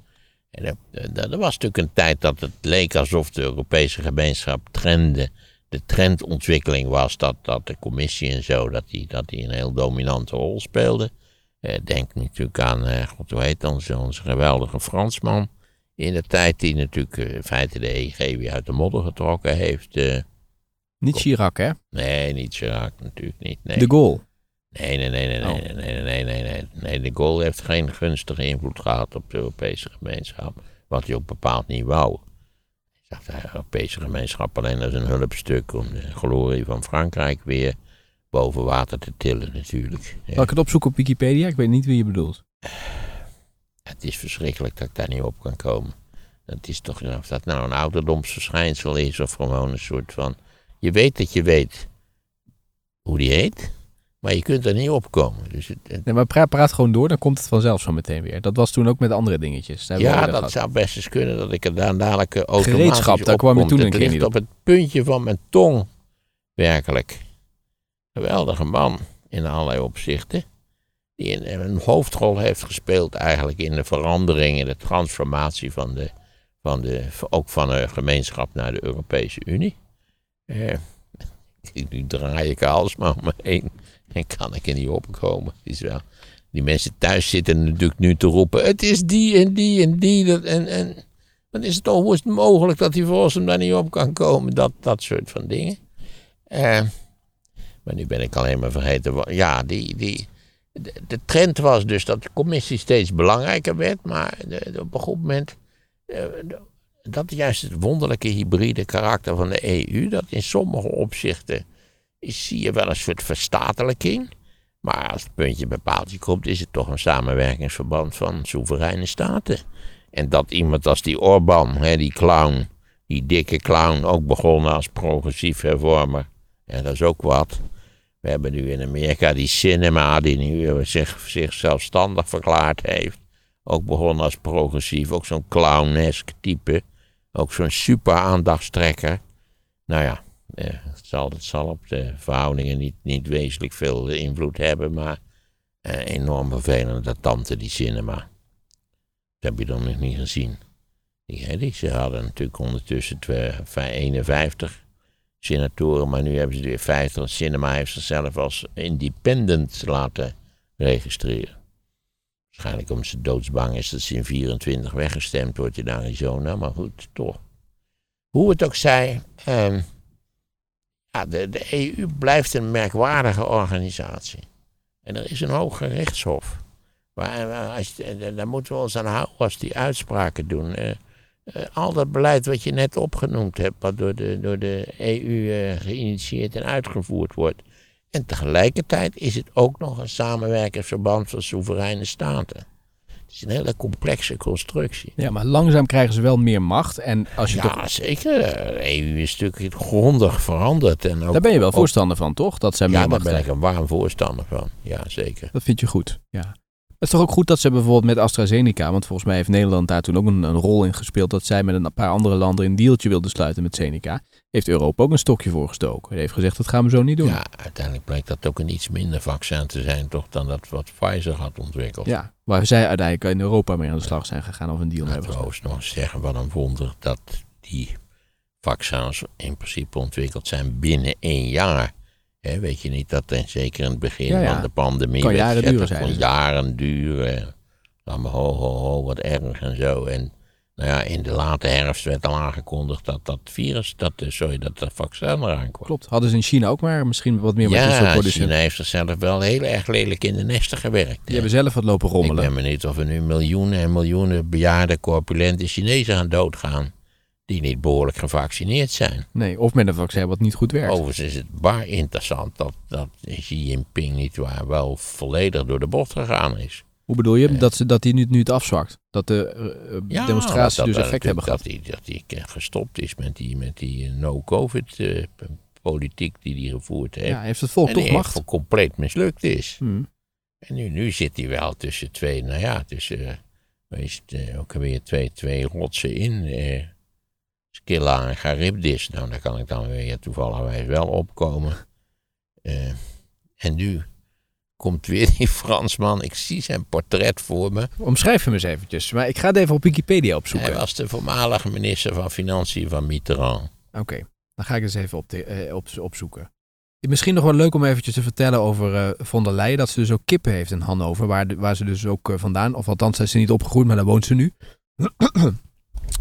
en er, er was natuurlijk een tijd dat het leek alsof de Europese gemeenschap trende, de trendontwikkeling was dat, dat de commissie en zo, dat die, dat die een heel dominante rol speelde. Eh, denk natuurlijk aan, eh, god hoe heet onze, onze geweldige Fransman in de tijd die natuurlijk eh, in feite de EG weer uit de modder getrokken heeft. eh. Niet Chirac, hè? nee, niet Chirac natuurlijk niet. Nee. De goal. Nee, nee, nee, nee, nee, Oh. nee, nee, nee, nee, nee. Nee, de Gaulle heeft geen gunstige invloed gehad op de Europese gemeenschap. Wat hij ook bepaald niet wou. Hij zag de Europese gemeenschap alleen als een hulpstuk om de glorie van Frankrijk weer boven water te tillen natuurlijk. Ja, Zal ik het opzoeken op Wikipedia? Ik weet niet wie je bedoelt. het is verschrikkelijk dat ik daar niet op kan komen. Dat is toch, of dat nou een ouderdomsverschijnsel is of gewoon een soort van... Je weet dat je weet hoe die heet, maar je kunt er niet op komen. Dus het, het- Nee, maar praat, praat gewoon door, dan komt het vanzelf zo meteen weer. Dat was toen ook met andere dingetjes. Daar Ja, dat zou best eens kunnen dat ik er dan dadelijk eh, automatisch Gereedschap, daar kwam je toen een Het keer niet op. op het puntje van mijn tong. Werkelijk. Geweldige man in allerlei opzichten. Die een, een hoofdrol heeft gespeeld eigenlijk in de verandering, in de transformatie van de, van de, ook van de gemeenschap naar de Europese Unie. Eh, nu draai ik alsmaar om me heen kan ik er niet opkomen. Is wel, die mensen thuis zitten natuurlijk nu te roepen: het is die en die en die. Dat, en, en dan is het toch, hoe is het mogelijk dat die hem daar niet op kan komen? Dat, dat soort van dingen. Eh, maar nu ben ik alleen maar vergeten. Ja, die, die, de, trend was dus dat de commissie steeds belangrijker werd. Maar de, op een goed moment. eh, dat is juist het wonderlijke hybride karakter van de EU. Dat in sommige opzichten zie je wel een soort verstatelijking. Maar als het puntje bij paaltje komt, is het toch een samenwerkingsverband van soevereine staten. En dat iemand als die Orbán, hè, die clown, die dikke clown, ook begonnen als progressief hervormer. Ja, dat is ook wat. We hebben nu in Amerika die cinema, die nu eh, zich, zich zelfstandig verklaard heeft. Ook begonnen als progressief, ook zo'n clownesk type. Ook zo'n super aandachtstrekker. Nou ja, zal, het zal op de verhoudingen niet, niet wezenlijk veel eh, invloed hebben, maar eh, enorm vervelende tante, die cinema. Dat heb je dan nog niet gezien. Die, die, ze hadden natuurlijk ondertussen twee, vij- 51 senatoren, maar nu hebben ze er weer 50. Cinema heeft zichzelf als independent laten registreren. Waarschijnlijk omdat ze doodsbang is dat ze in 24 weggestemd wordt in Arizona, maar goed, toch. Hoe het ook zij, ehm, ja, de, EU blijft een merkwaardige organisatie. En er is een hoog rechtshof. Waar, als, eh, daar moeten we ons aan houden als die uitspraken doen. Eh, eh, al dat beleid wat je net opgenoemd hebt, wat door de, door de EU geïnitieerd en uitgevoerd wordt. En tegelijkertijd is het ook nog een samenwerkingsverband van soevereine staten. Het is een hele complexe constructie. Ja, maar langzaam krijgen ze wel meer macht. En als je toch, Ja, zeker. De EU is natuurlijk grondig veranderd. En ook, daar ben je wel ook- voorstander van, toch? Dat zij meer Ja, daar ben ik een warm voorstander van. Ja, zeker. Dat vind je goed, ja. Het is toch ook goed dat ze bijvoorbeeld met AstraZeneca, want volgens mij heeft Nederland daar toen ook een, een rol in gespeeld, dat zij met een paar andere landen een dealtje wilden sluiten met Zeneca. Heeft Europa ook een stokje voor gestoken. Hij heeft gezegd, dat gaan we zo niet doen. Ja, uiteindelijk blijkt dat ook een iets minder vaccin te zijn, toch, dan dat wat Pfizer had ontwikkeld. Ja, waar zij uiteindelijk in Europa mee aan de slag zijn gegaan of een deal hebben overigens nog zeggen, wat een wonder dat die vaccins in principe ontwikkeld zijn binnen één jaar. Weet je niet dat, en zeker in het begin Ja, ja. van de pandemie, werd jaren gezegd, duren, kon ze. jaren duren. Allemaal ho, ho, ho, wat erg en zo. En nou ja, in de late herfst werd al aangekondigd dat dat virus, dat, eh, sorry, dat dat vaccin eraan kwam. Klopt. Hadden ze in China ook maar misschien wat meer met soort Ja, producenten. China heeft zichzelf wel heel erg lelijk in de nesten gewerkt. Die hebben zelf wat lopen Ik rommelen. ben benieuwd of er nu miljoenen en miljoenen bejaarde, corpulente Chinezen aan doodgaan. Die niet behoorlijk gevaccineerd zijn. Nee, of met een vaccin wat niet goed werkt. Overigens is het bar interessant dat, dat Xi Jinping niet waar wel volledig door de bocht gegaan is. Hoe bedoel je? Dat, ze, dat die nu, nu het afzwakt? Dat de eh, eh, demonstraties dat- dus dat- effect hebben gehad? Dat hij, dat hij gestopt is met die, met die eh, no-covid-politiek die hij gevoerd heeft. Ja, heeft het volk en toch macht? compleet mislukt is. Hmm. En nu, nu zit hij wel tussen twee, nou ja, tussen, eh, wees het, eh, ook weer twee, twee rotsen in. Skilla en Charybdis. Nou, daar kan ik dan weer toevallig wel opkomen. Eh, en nu komt weer die Fransman. Ik zie zijn portret voor me. Omschrijf hem eens eventjes. Maar ik ga het even op Wikipedia opzoeken. Hij was de voormalige minister van Financiën van Mitterrand. Oké, dan ga ik eens even op eh, op, opzoeken. Misschien nog wel leuk om eventjes te vertellen over eh von der Leyen. Dat ze dus ook kippen heeft in Hannover. Waar, de- waar ze dus ook vandaan, of althans zijn ze niet opgegroeid, maar daar woont ze nu.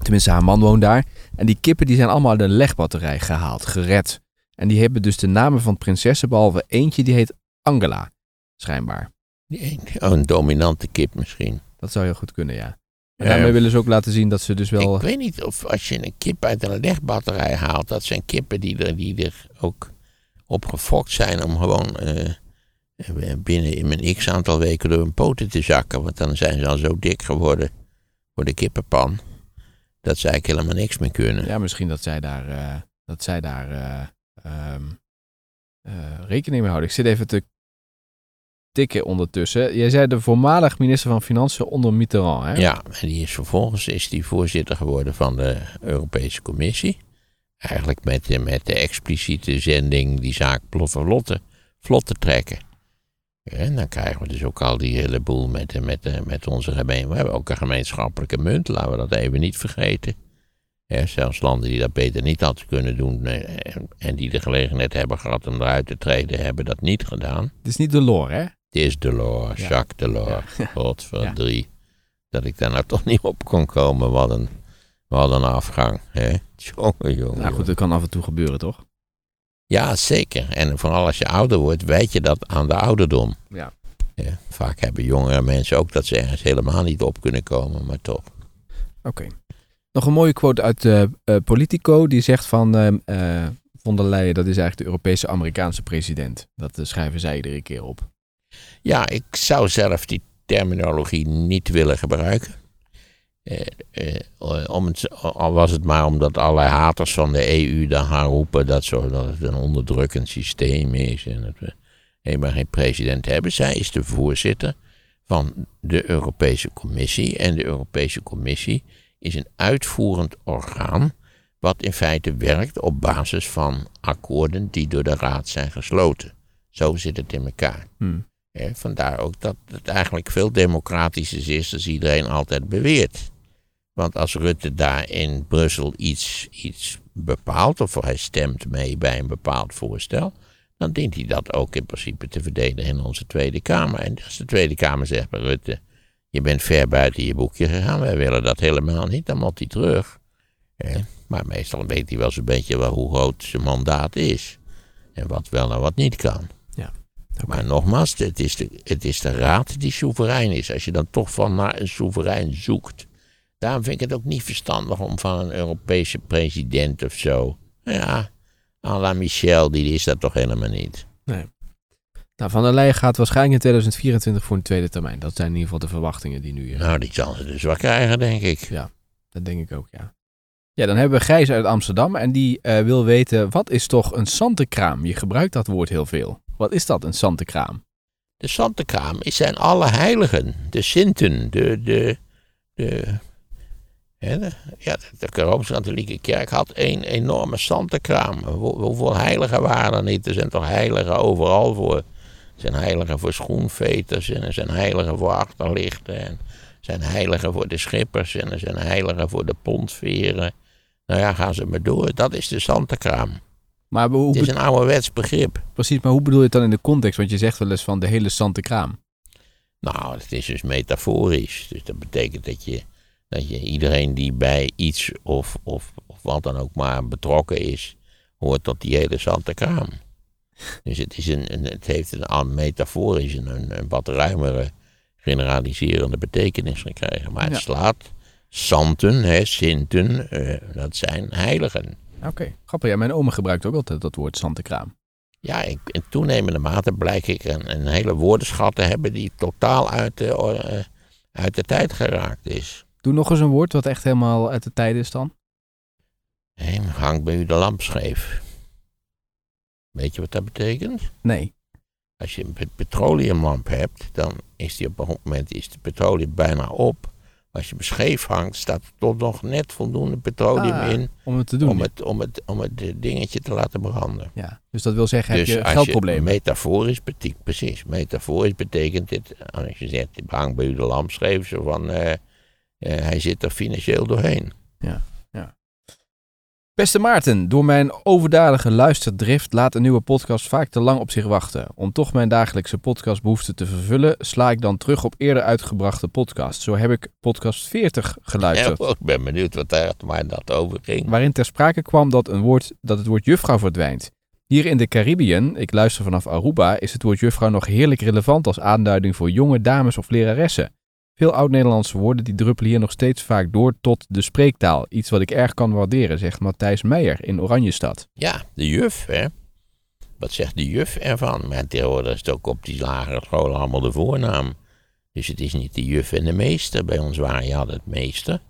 Tenminste, haar man woont daar. En die kippen die zijn allemaal uit een legbatterij gehaald, gered. En die hebben dus de namen van prinsessen, behalve eentje die heet Angela. Schijnbaar. Die een, oh, een dominante kip misschien. Dat zou heel goed kunnen, ja. En daarmee willen ze ook laten zien dat ze dus wel... Ik weet niet of als je een kip uit een legbatterij haalt, dat zijn kippen die er, die er ook op gefokt zijn om gewoon eh, binnen in een x aantal weken door hun poten te zakken. Want dan zijn ze al zo dik geworden voor de kippenpan, dat ze eigenlijk helemaal niks meer kunnen. Ja, misschien dat zij daar, eh, dat zij daar eh, ehm, eh, rekening mee houden. Ik zit even te tikken ondertussen. Jij zei de voormalig minister van Financiën onder Mitterrand, hè? Ja, en die is vervolgens is die voorzitter geworden van de Europese Commissie. Eigenlijk met, de- met de expliciete zending die zaak vlot te trekken. En dan krijgen we dus ook al die hele boel met, met, met onze gemeen. We hebben ook een gemeenschappelijke munt, laten we dat even niet vergeten. Ja, zelfs landen die dat beter niet hadden kunnen doen eh, en- en die de gelegenheid hebben gehad om eruit te treden, hebben dat niet gedaan. Het is niet de lore, hè? Het is Delors, Ja. Jacques Delors. Ja. Godverdrie. Dat ik daar nou toch niet op kon komen. Wat een, wat een afgang. Hè? Jongen, jongen. Nou goed, dat kan af en toe gebeuren, toch? Ja, zeker. En vooral als je ouder wordt, weet je dat aan de ouderdom. Ja. Ja, vaak hebben jongere mensen ook dat ze ergens helemaal niet op kunnen komen, maar toch. Oké. Nog een mooie quote uit eh, eh, Politico. Die zegt van ehm, eh, von der Leyen, dat is eigenlijk de Europese Amerikaanse president. Dat schrijven zij iedere keer op. Ja, ik zou zelf die terminologie niet willen gebruiken. Eh, eh, om het, al was het maar omdat allerlei haters van de EU dan gaan roepen dat, zo, dat het een onderdrukkend systeem is en dat we helemaal geen president hebben. Zij is de voorzitter van de Europese Commissie en de Europese Commissie is een uitvoerend orgaan wat in feite werkt op basis van akkoorden die door de Raad zijn gesloten. Zo zit het in elkaar. Hm. Hè, vandaar ook dat het eigenlijk veel democratischer is dan iedereen altijd beweert. Want als Rutte daar in Brussel iets, iets bepaalt, of hij stemt mee bij een bepaald voorstel, dan dient hij dat ook in principe te verdedigen in onze Tweede Kamer. En als de Tweede Kamer zegt bij Rutte, je bent ver buiten je boekje gegaan, wij willen dat helemaal niet, dan moet hij terug. Maar meestal weet hij wel zo'n beetje wel hoe groot zijn mandaat is. En wat wel en wat niet kan. Maar nogmaals, het is, de, het is de raad die soeverein is. Als je dan toch van naar een soeverein zoekt. Daarom vind ik het ook niet verstandig om van een Europese president of zo. Ja, à la Michel, die is dat toch helemaal niet. Nou, van der Leyen gaat waarschijnlijk in 2024 voor een tweede termijn. Dat zijn in ieder geval de verwachtingen die nu... eh, Nou, die zal ze dus wel krijgen, denk ik. Dat denk ik ook, ja. Ja, dan hebben we Gijs uit Amsterdam en die eh, wil weten, wat is toch een santekraam? Je gebruikt dat woord heel veel. Wat is dat, een santekraam? De Santekraam zijn alle heiligen, de Sinten, de. de, de- ja, de Rooms-Katholieke Kerk had één enorme Santekraam. Hoe- hoeveel heiligen waren er niet? Er zijn toch heiligen overal voor. Er zijn heiligen voor schoenveters en er zijn heiligen voor achterlichten. En er zijn heiligen voor de schippers en er zijn heiligen voor de pontveren. Nou ja, gaan ze maar door. Dat is de Santekraam. Maar hoe, Het is een ouderwets begrip. precies, maar hoe bedoel je het dan in de context? Want je zegt wel eens van de hele zante kraam. Nou, het is dus metaforisch. Dus dat betekent dat je, dat je iedereen die bij iets of, of, of wat dan ook maar betrokken is, hoort tot die hele zante kraam. Dus het, is een, een- het heeft een aan metaforisch een, een, wat ruimere generaliserende betekenis gekregen. Maar het Ja. slaat santen, hè, sinten, eh, dat zijn heiligen. Oké, grappig. Ja, mijn oma gebruikt ook altijd dat woord zante kraam. Ja, ik, in toenemende mate blijk ik een, een hele woordenschat te hebben die totaal uit de, eh, uit de tijd geraakt is. Doe nog eens een woord wat echt helemaal uit de tijd is dan. Hé, hangt bij u de lamp scheef. Weet je wat dat betekent? Nee. Als je een pet- petroleumlamp hebt, dan is die op een moment is de petroleum bijna op. Als je hem scheef hangt, staat er toch nog net voldoende petroleum Ah, in Om het te doen. om het, om, het, om het eh, dingetje te laten branden. Ja, dus dat wil zeggen, heb dus je als geldproblemen. je metaforisch betekent, precies, metaforisch betekent dit, als je zegt, hangt bij u de lamp scheef, zo van, eh, hij zit er financieel doorheen. Beste Maarten, door mijn overdadige luisterdrift laat een nieuwe podcast vaak te lang op zich wachten. Om toch mijn dagelijkse podcastbehoeften te vervullen, sla ik dan terug op eerder uitgebrachte podcasts. Zo heb ik podcast 40 geluisterd. Ja, ik ben benieuwd wat daar maar dat over ging. waarin ter sprake kwam dat, een woord, dat het woord juffrouw verdwijnt. Hier in de Caribbean, ik luister vanaf Aruba, is het woord juffrouw nog heerlijk relevant als aanduiding voor jonge dames of leraressen. Veel oud-Nederlandse woorden die druppelen hier nog steeds vaak door tot de spreektaal. Iets wat ik erg kan waarderen, zegt Matthijs Meijer in Oranjestad. Ja, de juf, hè. Wat zegt de juf ervan? Maar tegenwoordig is het ook op die lagere scholen allemaal de voornaam. Dus het is niet de juf en de meester. Bij ons waren je had het meester.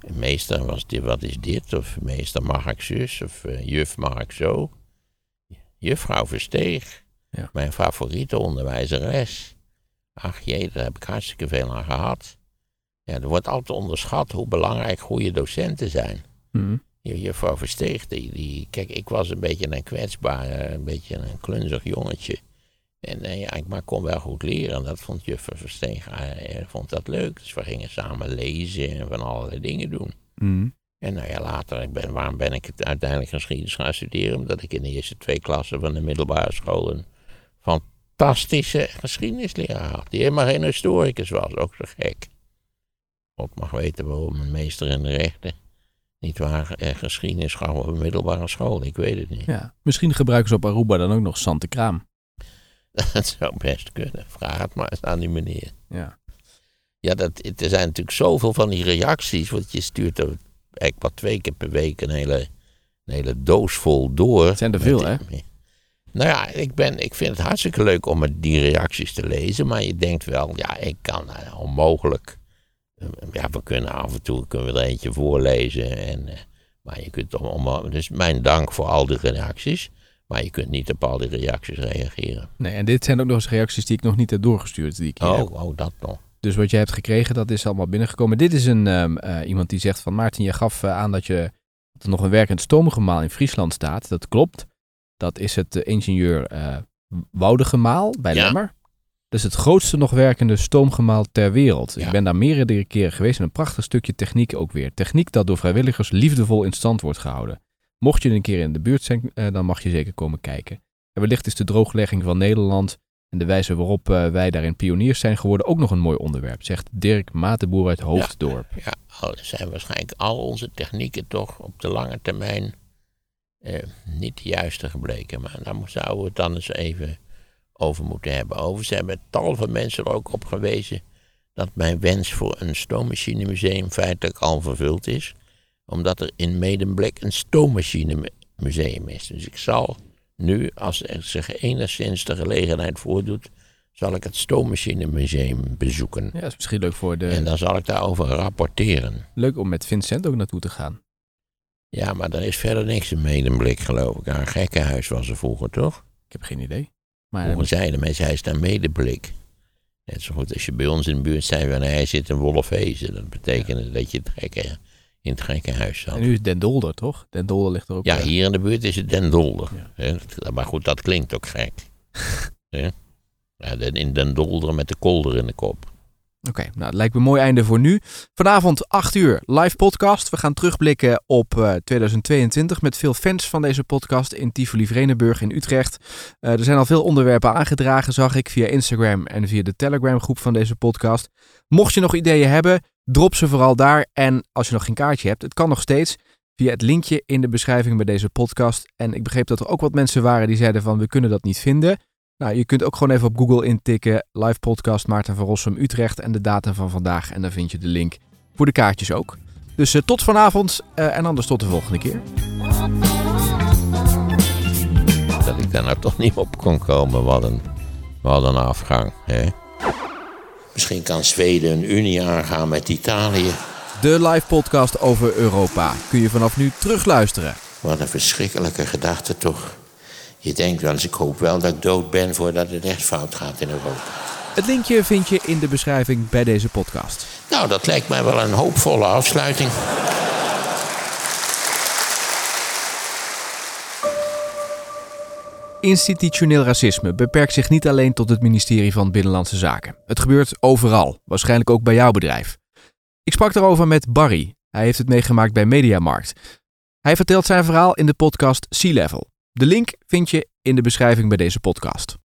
En meester was dit, wat is dit? Of meester mag ik zus? Of eh, juf mag ik zo? Juffrouw Versteeg. Ja. Mijn favoriete onderwijzeres. Ach jee, daar heb ik hartstikke veel aan gehad. Ja, er wordt altijd onderschat hoe belangrijk goede docenten zijn. Hm. Je- Juffrouw Versteeg, die, die, kijk, ik was een beetje een kwetsbaar, een beetje een klunzig jongetje. En eh, ja, ik maar kon wel goed leren. Dat vond juffrouw Versteeg, eh, eh, vond dat leuk. Dus we gingen samen lezen en van allerlei dingen doen. Hm. En nou ja, later, ik ben, waarom ben ik het uiteindelijk geschiedenis gaan studeren? Omdat ik in de eerste twee klassen van de middelbare school een fantastische geschiedenisleraar. Die helemaal geen historicus was, ook zo gek. God mag weten waarom een meester in de rechten niet waar eh, geschiedenis gaf op een middelbare school. Ik weet het niet. Ja. Misschien gebruiken ze op Aruba dan ook nog Sante Kraam. Dat zou best kunnen. Vraag het maar eens aan die meneer. Ja. Ja, dat, er zijn natuurlijk zoveel van die reacties. Want je stuurt er eigenlijk wat twee keer per week een hele, een hele doos vol door. Het zijn er veel, hè? Nou ja, ik, ben, ik vind het hartstikke leuk om die reacties te lezen. Maar je denkt wel, ja, ik kan eh, onmogelijk. eh, Ja, we kunnen af en toe kunnen we er eentje voorlezen. En, eh, maar je kunt toch onmo- Dus mijn dank voor al die reacties. Maar je kunt niet op al die reacties reageren. Nee, en dit zijn ook nog eens reacties die ik nog niet heb doorgestuurd. Die ik heb. Oh, oh, dat nog. Dus wat jij hebt gekregen, dat is allemaal binnengekomen. Dit is een, ehm, eh, iemand die zegt van... Maarten, je gaf aan dat, je, dat er nog een werkend stoomgemaal in Friesland staat. Dat klopt. Dat is het eh, ingenieur eh Woudegemaal bij Ja. Lemmer. Dat is het grootste nog werkende stoomgemaal ter wereld. Ja. Ik ben daar meerdere keren geweest en een prachtig stukje techniek ook weer. Techniek dat door vrijwilligers liefdevol in stand wordt gehouden. Mocht je een keer in de buurt zijn, eh, dan mag je zeker komen kijken. En wellicht is de drooglegging van Nederland en de wijze waarop wij daarin pioniers zijn geworden ook nog een mooi onderwerp, zegt Dirk Matenboer uit Hoofddorp. Ja, al zijn waarschijnlijk al onze technieken toch op de lange termijn eh, niet de juiste gebleken. Maar daar zouden we het dan eens even over moeten hebben. Overigens hebben tal van mensen er ook op gewezen dat mijn wens voor een stoommachinemuseum feitelijk al vervuld is. Omdat er in Medemblik een stoommachinemuseum is. Dus ik zal nu, als er zich enigszins de gelegenheid voordoet, zal ik het stoommachinemuseum bezoeken. Ja, dat is misschien leuk, voor de, En dan zal ik daarover rapporteren. leuk om met Vincent ook naartoe te gaan. Ja, maar er is verder niks in Medemblik, geloof ik. Een gekkenhuis was er vroeger, toch? Ik heb geen idee. Maar Vroeger zeiden mensen, hij is naar Medemblik. Net zo goed als je bij ons in de buurt zei van, hij zit in Wolfhezen. Dat betekende dat je het gekke, in het gekkenhuis zat. en nu is Den Dolder, toch? Den Dolder ligt er ook. Ja, eh, hier in de buurt is het Den Dolder. Ja. Maar goed, dat klinkt ook gek. Ja, in Den Dolder met de kolder in de kop. Oké, nou het lijkt me een mooi einde voor nu. Vanavond 8 uur live podcast. We gaan terugblikken op uh, 2022 met veel fans van deze podcast in Tivoli Vredenburg in Utrecht. Uh, er zijn al veel onderwerpen aangedragen, zag ik, via Instagram en via de Telegram groep van deze podcast. Mocht je nog ideeën hebben, drop ze vooral daar. En als je nog geen kaartje hebt, het kan nog steeds via het linkje in de beschrijving bij deze podcast. En ik begreep dat er ook wat mensen waren die zeiden van we kunnen dat niet vinden. Nou, je kunt ook gewoon even op Google intikken live podcast Maarten van Rossum Utrecht en de datum van vandaag. En dan vind je de link voor de kaartjes ook. Dus uh, tot vanavond uh, en anders tot de volgende keer. Dat ik daar nou toch niet op kon komen. Wat een, wat een afgang. Hè? Misschien kan Zweden een unie aangaan met Italië. De live podcast over Europa kun je vanaf nu terugluisteren. Wat een verschrikkelijke gedachte toch. Je denkt wel eens, ik hoop wel dat ik dood ben voordat het echt fout gaat in Europa. Het linkje vind je in de beschrijving bij deze podcast. Nou, dat lijkt mij wel een hoopvolle afsluiting. Institutioneel racisme beperkt zich niet alleen tot het ministerie van Binnenlandse Zaken. Het gebeurt overal, waarschijnlijk ook bij jouw bedrijf. Ik sprak daarover met Barry. Hij heeft het meegemaakt bij Mediamarkt. Hij vertelt zijn verhaal in de podcast Sea Level. De link vind je in de beschrijving bij deze podcast.